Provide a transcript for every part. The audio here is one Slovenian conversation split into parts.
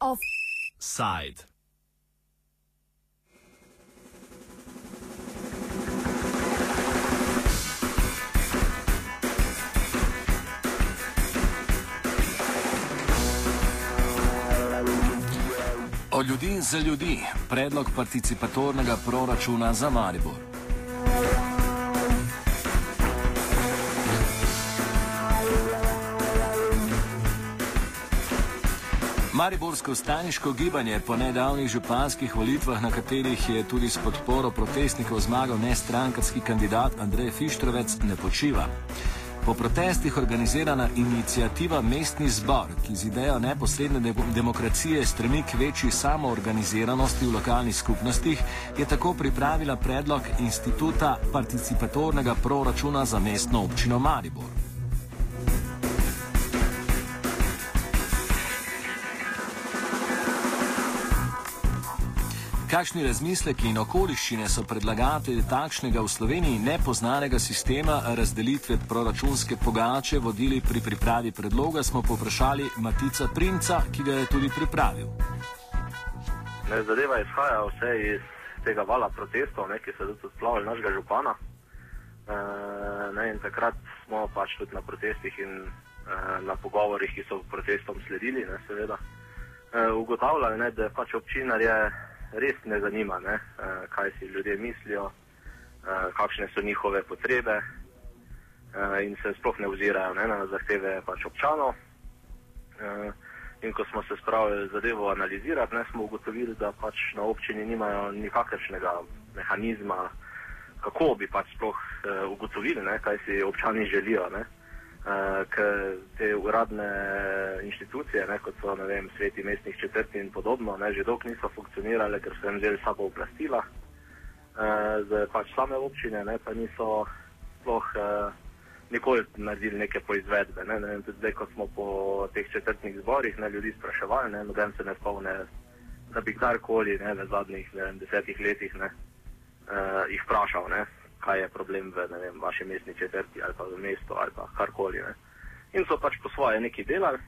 Offside. Od ljudi za ljudi, predlog participatornega proračuna za Maribor. Mariborsko staniško gibanje po nedavnih županskih volitvah, na katerih je tudi s podporo protestnikov zmagal nestrankarski kandidat Andrej Fištrovec, ne počiva. Po protestih organizirana inicijativa Mestni zbor, ki z idejo neposredne de demokracije stremi k večji samoorganiziranosti v lokalnih skupnostih, je tako pripravila predlog instituta participatornega proračuna za mestno občino Maribor. Kakšni razmisleki in okoliščine so predlagatelji takšnega v Sloveniji nepoznanega sistema razdelitve proračunske pogače vodili pri pripravi predloga, smo poprašali Matica Princa, ki ga je tudi pripravil. Ne, zadeva izhaja vse iz tega vala protestov, ne, ki so tudi splavili našega župana. E, ne, takrat smo pač tudi na protestih in e, na pogovorih, ki so protestom sledili, ne, seveda, e, ugotavljali, ne, da pač občinar je res ne zanima, ne, uh, kaj si ljudje mislijo, uh, kakšne so njihove potrebe uh, in se sploh ne ozirajo ne, na zahteve pač občanov. In ko smo se spravili zadevo analizirati, ne, smo ugotovili, da pač na občini nimajo nikakršnega mehanizma, kako bi pač sploh ugotovili, ne, kaj si občani želijo. Ne. Uh, ker te uradne inštitucije, ne, kot so vem, sveti mestnih četrti in podobno, ne, že dolgo niso funkcionirale, ker so jim vzeli sabo oblastila. Uh, z pač same občine ne, pa niso sploh uh, nikoli naredili neke poizvedbe. Ne, ne, tudi zdaj, ko smo po teh četrtnih zborih ne, ljudi spraševali, ne, noben se ne spomne, da bi kdorkoli v zadnjih ne, desetih letih ne, uh, jih vprašal. Ne, kaj je problem v vem, vaši mestni četrti ali pa v mestu ali karkoli. In so pač po svoje neki delali.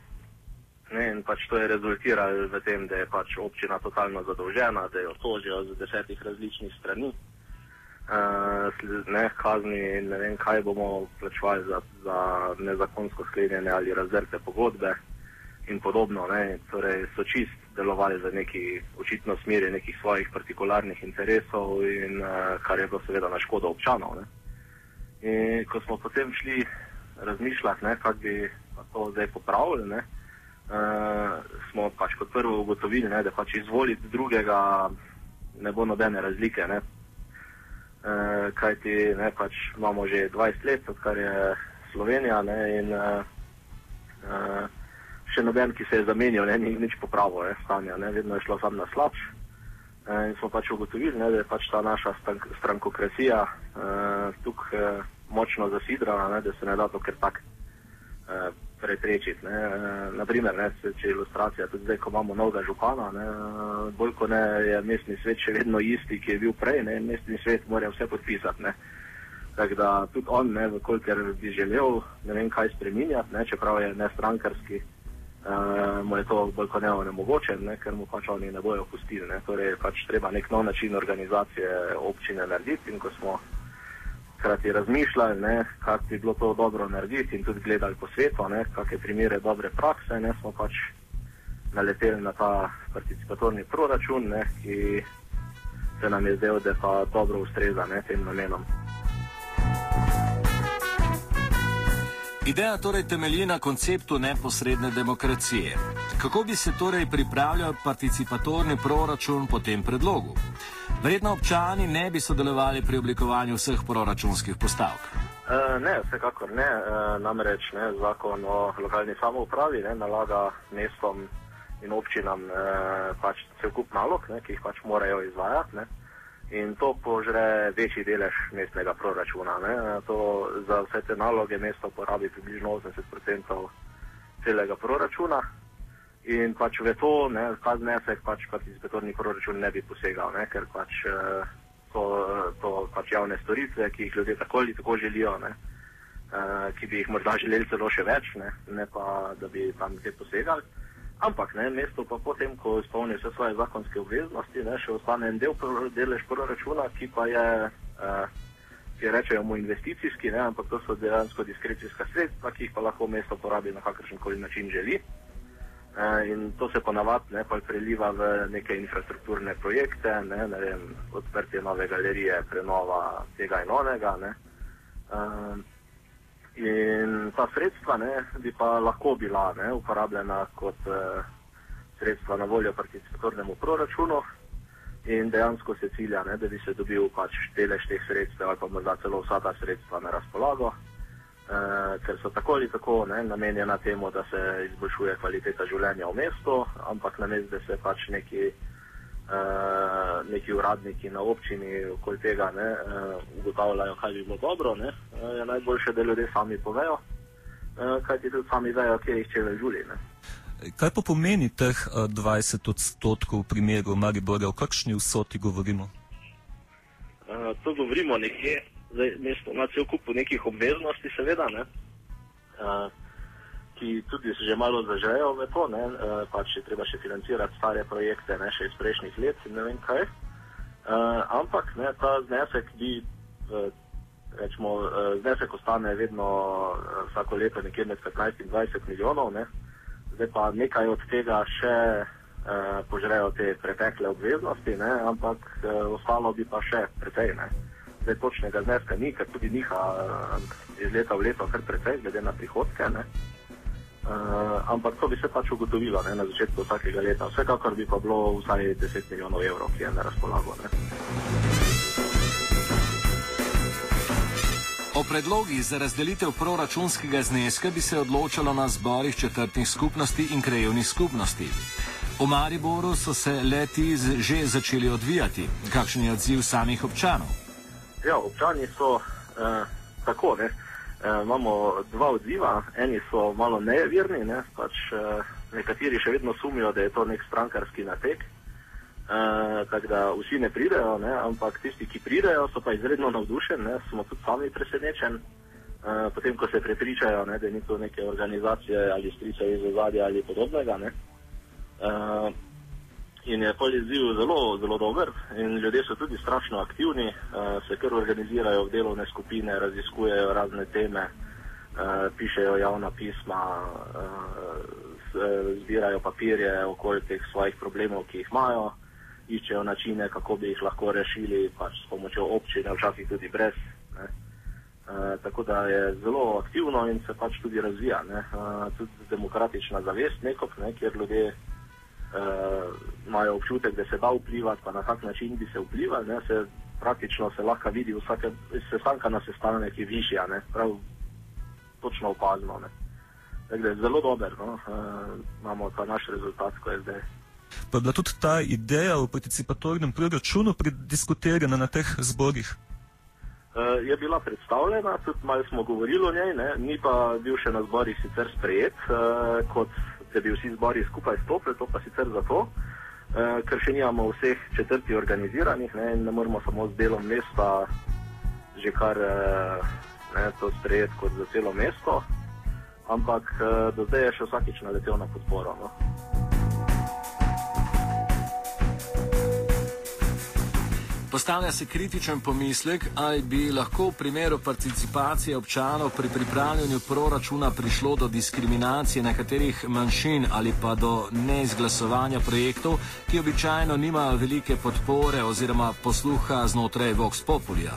Ne, in pač to je rezultiralo v tem, da je pač občina totalno zadolžena, da jo tožijo z desetih različnih strani, uh, ne, kazni in ne vem, kaj bomo plačevali za, za nezakonsko sklenjene ali razdrte pogodbe in podobno. Ne, torej so čist delovali za neki očitno smeri nekih svojih partikularnih interesov in uh, kar je bilo seveda na škodo občanov. Ne. In ko smo potem šli razmišljati, kako bi to zdaj popravili, ne, uh, smo pač kot prvo ugotovili, ne, da pač izvoliti drugega ne bo nobene razlike. Ne. Uh, kajti ne, pač imamo že 20 let, odkar je Slovenija ne, in uh, uh, še noben, ki se je zamenjal, ne, ni nič popravil stanja, ne, vedno je šlo sam na slabš. E, in smo pač ugotovili, ne, da je pač ta naša stank, strankokracija e, tukaj e, močno zasidrana, ne, da se ne da to kar tak e, preprečiti. E, naprimer, ne, se, če je ilustracija, tudi zdaj, ko imamo novega župana, ne, bolj kot ne je mestni svet še vedno isti, ki je bil prej, ne, mestni svet mora vse podpisati. Ne. Tako da tudi on, ne, kolikor bi želel, ne vem kaj spreminjati, ne, čeprav je nestrankarski, uh, mu je to bolj kot ne onemogoče, ne, ker mu pač oni ne bojo pustili. Ne. Torej, pač treba nek nov način organizacije občine narediti in ko smo hkrati razmišljali, kako bi bilo to dobro narediti in tudi gledali po svetu, kakšne primere dobre prakse, ne, smo pač naleteli na ta participatorni proračun, ne, ki se nam je zdel, da pa dobro ustreza ne, tem namenom. Ideja torej temelji na konceptu neposredne demokracije. Kako bi se torej pripravljal participatorni proračun po tem predlogu? Verjetno občani ne bi sodelovali pri oblikovanju vseh proračunskih postavk. E, ne, vsekakor ne. E, namreč ne, zakon o lokalni samoupravi ne, nalaga mestom in občinam e, pač cel kup nalog, ne, ki jih pač morajo izvajati. Ne in to požre večji delež mestnega proračuna. Za vse te naloge mesto porabi približno 80% celega proračuna in pač v to, ne, ta znesek pač participatorni proračun ne bi posegal, ne, ker pač to, to pač javne storitve, ki jih ljudje tako ali tako želijo, ne, uh, ki bi jih morda želeli celo še več, ne, ne pa da bi tam kaj posegali. Ampak ne, mesto pa potem, ko izpolni vse svoje zakonske obveznosti, ne, še ostane en del delež proračuna, ki pa je, uh, ki rečejo mu investicijski, ne, ampak to so dejansko diskrecijska sredstva, ki jih pa lahko mesto porabi na kakršen koli način želi. Uh, in to se ponavadi ne, preliva v neke infrastrukturne projekte, ne, ne vem, odprtje nove galerije, prenova tega in onega. Ne. Uh, in ta sredstva ne, bi pa lahko bila ne, uporabljena kot uh, sredstva na voljo participatornemu proračunu. In dejansko se cilja, ne, da bi se dobil pač delež teh sredstev ali pa morda celo vsa ta sredstva na razpolago. Uh, ker so tako ali tako ne, namenjena temu, da se izboljšuje kvaliteta življenja v mestu, ampak na mestu, da se pač neki, uh, neki uradniki na občini okoli tega ne, uh, ugotavljajo, kaj bi bilo dobro, ne, uh, je najboljše, da ljudje sami povejo, uh, kaj ti tudi sami vejo, kje jih če žuli. Ne. Kaj pa pomeni teh 20 odstotkov v primeru Maribora, o kakšni vsoti govorimo? To govorimo nekje zdaj mesto ima cel kup nekih obveznosti, seveda, ne, ki tudi se že malo zažejo v to, ne, uh, pač je treba še financirati stare projekte, ne še iz prejšnjih let in ne vem kaj. Uh, ampak ne, ta znesek bi, uh, rečemo, uh, znesek ostane vedno uh, vsako leto nekje med 15 in 20 milijonov, ne, zdaj pa nekaj od tega še uh, požrejo te pretekle obveznosti, ne, ampak uh, ostalo bi pa še precej. Ne zdaj točnega zneska ni, ker tudi niha eh, iz leta v leto kar precej, glede na prihodke. Ne? Uh, ampak to bi se pač ugotovilo ne, na začetku vsakega leta. Vsekakor bi pa bilo vsaj 10 milijonov evrov, ki je na razpolago. Ne. O predlogih za razdelitev proračunskega zneska bi se odločalo na zborih četrtnih skupnosti in krajevnih skupnosti. V Mariboru so se leti že začeli odvijati. Kakšen je odziv samih občanov? Ja, občani so eh, tako. Ne? Eh, imamo dva odziva. Eni so malo nevirni, ne? pač, eh, nekateri še vedno sumijo, da je to nek strankarski natek. Eh, tako da vsi ne pridejo, ne? ampak tisti, ki pridejo, so pa izredno navdušeni, smo tudi sami presenečeni. Uh, potem, ko se prepričajo, ne, da ni to neke organizacije ali strice iz ozadja ali podobnega. Uh, in je pol izziv zelo, zelo dober in ljudje so tudi strašno aktivni, uh, se kar organizirajo v delovne skupine, raziskujejo razne teme, uh, pišejo javna pisma, uh, zbirajo papirje okoli teh svojih problemov, ki jih imajo, iščejo načine, kako bi jih lahko rešili, pač s pomočjo občine, včasih tudi brez. Ne. Uh, tako da je zelo aktivno in se pač tudi razvija. Uh, tudi demokratična zavest, nekop, ne, kjer ljudje uh, imajo občutek, da se da vplivati, pa na kak način bi se vplivali, ne, se praktično se lahko vidi vsake sestanka na sestanek, je višja, ne, prav točno opazno. Tako da je zelo dober, no, uh, imamo ta naš rezultat, ko je zdaj. Pa je bila tudi ta ideja o participatornem proračunu prediskutirana na teh zborih? Uh, je bila predstavljena, tudi malo smo govorili o njej, ne? ni pa bil še na zborih sicer sprejet uh, kot da bi vsi zbori skupaj stopili, to pa sicer zato, uh, ker še nimamo vseh četrti organiziranih ne, in ne moramo samo z delom mesta že kar uh, ne, to sprejeti kot za celo mesto, ampak uh, do zdaj je še vsakič naletel na podporo. No. Postavlja se kritičen pomislek, ali bi lahko v primeru participacije občanov pri pripravljanju proračuna prišlo do diskriminacije nekaterih manjšin ali pa do neizglasovanja projektov, ki običajno nimajo velike podpore oziroma posluha znotraj Vox Populja.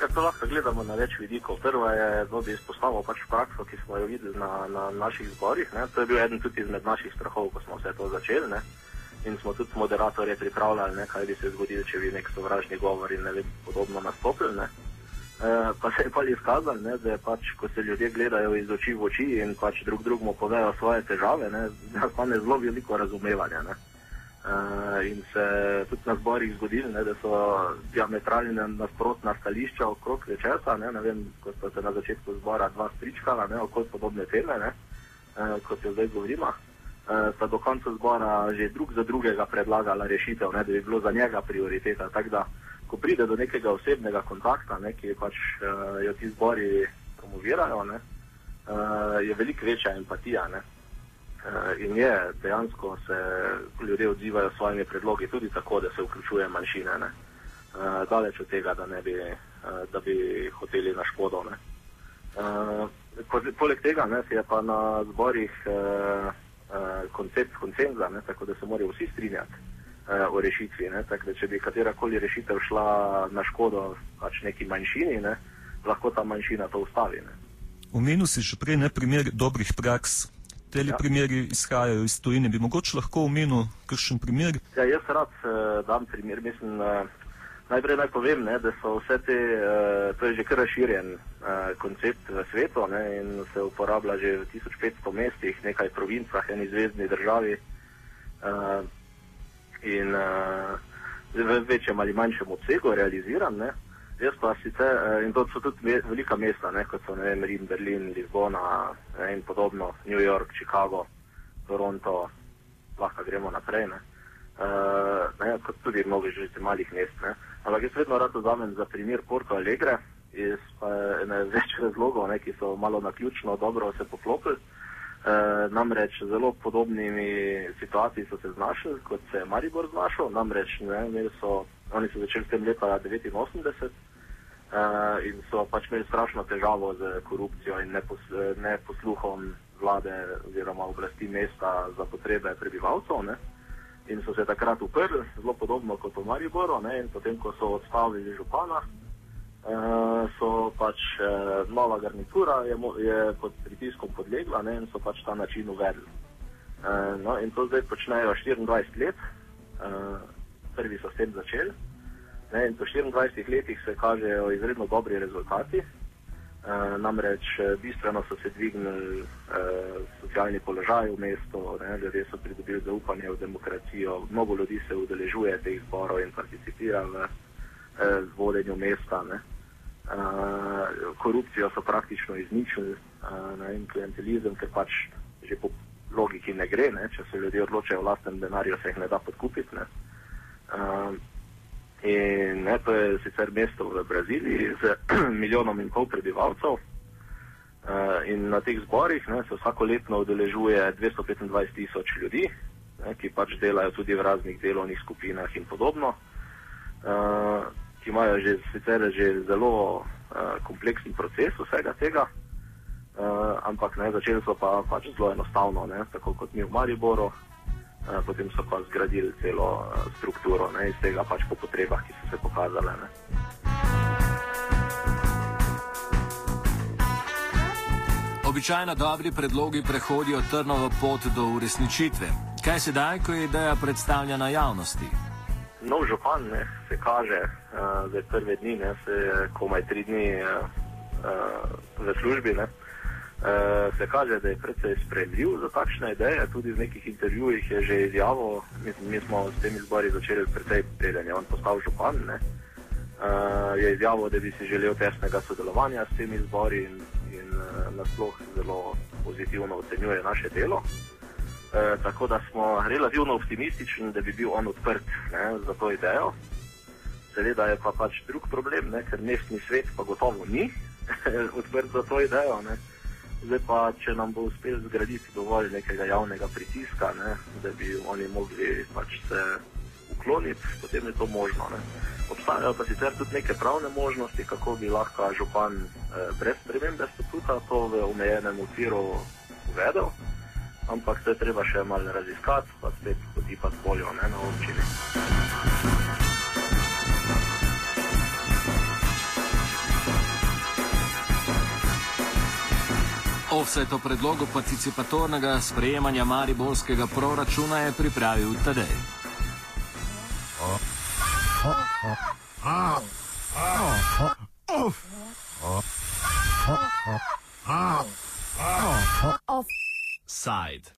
Ja, to lahko gledamo na več vidikov. Prva je, da bi izpostavil pač prakso, ki smo jo videli na, na naših zborih. Ne. To je bil eden tudi izmed naših strahov, ko smo vse to začeli. Ne in smo tudi moderatorje pripravljali, ne, kaj bi se zgodilo, če bi nek sovražni govor in ne vem, podobno nastopil. Ne. E, pa se je pa izkazalo, da je pač, ko se ljudje gledajo iz oči v oči in pač drug drugmu povejo svoje težave, da pa ne zelo veliko razumevanja. Ne. E, in se tudi na zborih zgodilo, da so diametralne nasprotna stališča okrog nečesa, ne, ne vem, ko so se na začetku zbora dva stričkala, ne, okrog podobne teme, ne, e, kot jo zdaj govorimo. Eh, sta do konca zbora že drug za drugega predlagala rešitev, ne, da bi bilo za njega prioriteta. Tako da, ko pride do nekega osebnega kontakta, ne, ki pač uh, jo ti zbori, promovirajo, ne, uh, je veliko večja empatija. Ne. Uh, in je dejansko se ljudje odzivajo s svojimi predlogi tudi tako, da se vključuje manjšine. Uh, daleč od tega, da, bi, uh, da bi hoteli na škodo. Uh, poleg tega ne, je pa na zborih uh, koncept koncenza, ne, tako da se morajo vsi strinjati uh, o rešitvi. Ne, tako da če bi katerakoli rešitev šla na škodo pač neki manjšini, ne, lahko ta manjšina to ustavi. Omenil si že prej ne primer dobrih praks. Te ja. primeri izhajajo iz tujine. Bi mogoče lahko omenil kakšen primer? Ja, jaz rad uh, dam primer. Mislim, uh, najprej naj povem, ne, da so vse te, uh, to je že kar razširjen uh, koncept v svetu ne, in se uporablja že v 1500 mestih, nekaj provincah, eni zvezdni državi uh, in uh, v večjem ali manjšem obsegu realiziran. Ne. Jaz pa sicer, eh, in to so tudi me, velika mesta, ne, kot so vem, Rim, Berlin, Lizbona ne, in podobno, New York, Chicago, Toronto, lahko gremo naprej. Ne. Uh, ne, kot tudi mnogo že malih mest. Ne. Ampak jaz vedno rad vzamem za primer Porto Alegre iz več razlogov, ne, ki so malo na ključno dobro se poklopili. Uh, namreč zelo podobnimi situacijami so se znašli, kot se je Maribor znašel. Namreč ne, so, oni so začeli s tem leta 1989. Uh, in so pač imeli strašno težavo z korupcijo in nepos, neposluhom vlade oziroma oblasti mesta za potrebe prebivalcev. Ne? In so se takrat uprli, zelo podobno kot v Mariboru. Ne? In potem, ko so odstavili župana, uh, so pač uh, nova garnitura je, je pod pritiskom podlegla ne? in so pač ta način uvedli. Uh, no? In to zdaj počnejo 24 let, uh, prvi so s tem začeli. Ne, in po 24 letih se kažejo izredno dobri rezultati. E, namreč eh, bistveno so se dvignili e, socialni položaj v mestu, ne, ljudje so pridobili zaupanje v demokracijo, mnogo ljudi se udeležuje teh zborov in participira v e, vodenju mesta. Ne. E, korupcijo so praktično izničili e, in klientelizem, ker pač že po logiki ne gre, ne, če se ljudje odločajo o lastnem denarju, se jih ne da podkupiti. Ne. E, In ne, to je sicer mesto v Braziliji z milijonom in pol prebivalcev. Uh, in na teh zborih ne, se vsako leto udeležuje 225 tisoč ljudi, ne, ki pač delajo tudi v raznih delovnih skupinah in podobno, uh, ki imajo že, sicer že zelo uh, kompleksen proces vsega tega, uh, ampak ne, začeli so pa pač zelo enostavno, ne, tako kot mi v Mariboru, Eh, potem so pa zgradili celo eh, strukturo ne, iz tega pač po potrebah, ki so se pokazale. Ne. Običajno dobri predlogi prehodijo trnovo pot do uresničitve. Kaj se daj, ko je ideja predstavljena javnosti? Nov župan ne, se kaže, da uh, je prve dni, ne, se komaj tri dni uh, v službi. Ne. Uh, se kaže, da je precej sprejemljiv za takšne ideje. Tudi v nekih intervjujih je že izjavil, mi, mi smo s temi zbori začeli precej preden je on postal župan. Uh, je izjavil, da bi si želel tesnega sodelovanja s temi zbori in, in uh, nasploh zelo pozitivno ocenjuje naše delo. Uh, tako da smo relativno optimistični, da bi bil on odprt ne, za to idejo. Seveda je pa pač drug problem, ne, ker mestni svet pa gotovo ni odprt za to idejo. Ne. Zdaj pa, če nam bo uspelo zgraditi dovolj nekega javnega pritiska, ne, da bi oni mogli pač se ukloniti, potem je to možno. Ne. Obstajajo pa sicer tudi neke pravne možnosti, kako bi lahko župan eh, brez spremembe statuta to v omejenem okviru uvedel, ampak to je treba še malo raziskati, pa spet potipati boljo ne, na občini. Offset o predlogu participatornega sprejemanja mariborskega proračuna je pripravil Tadej. Offside.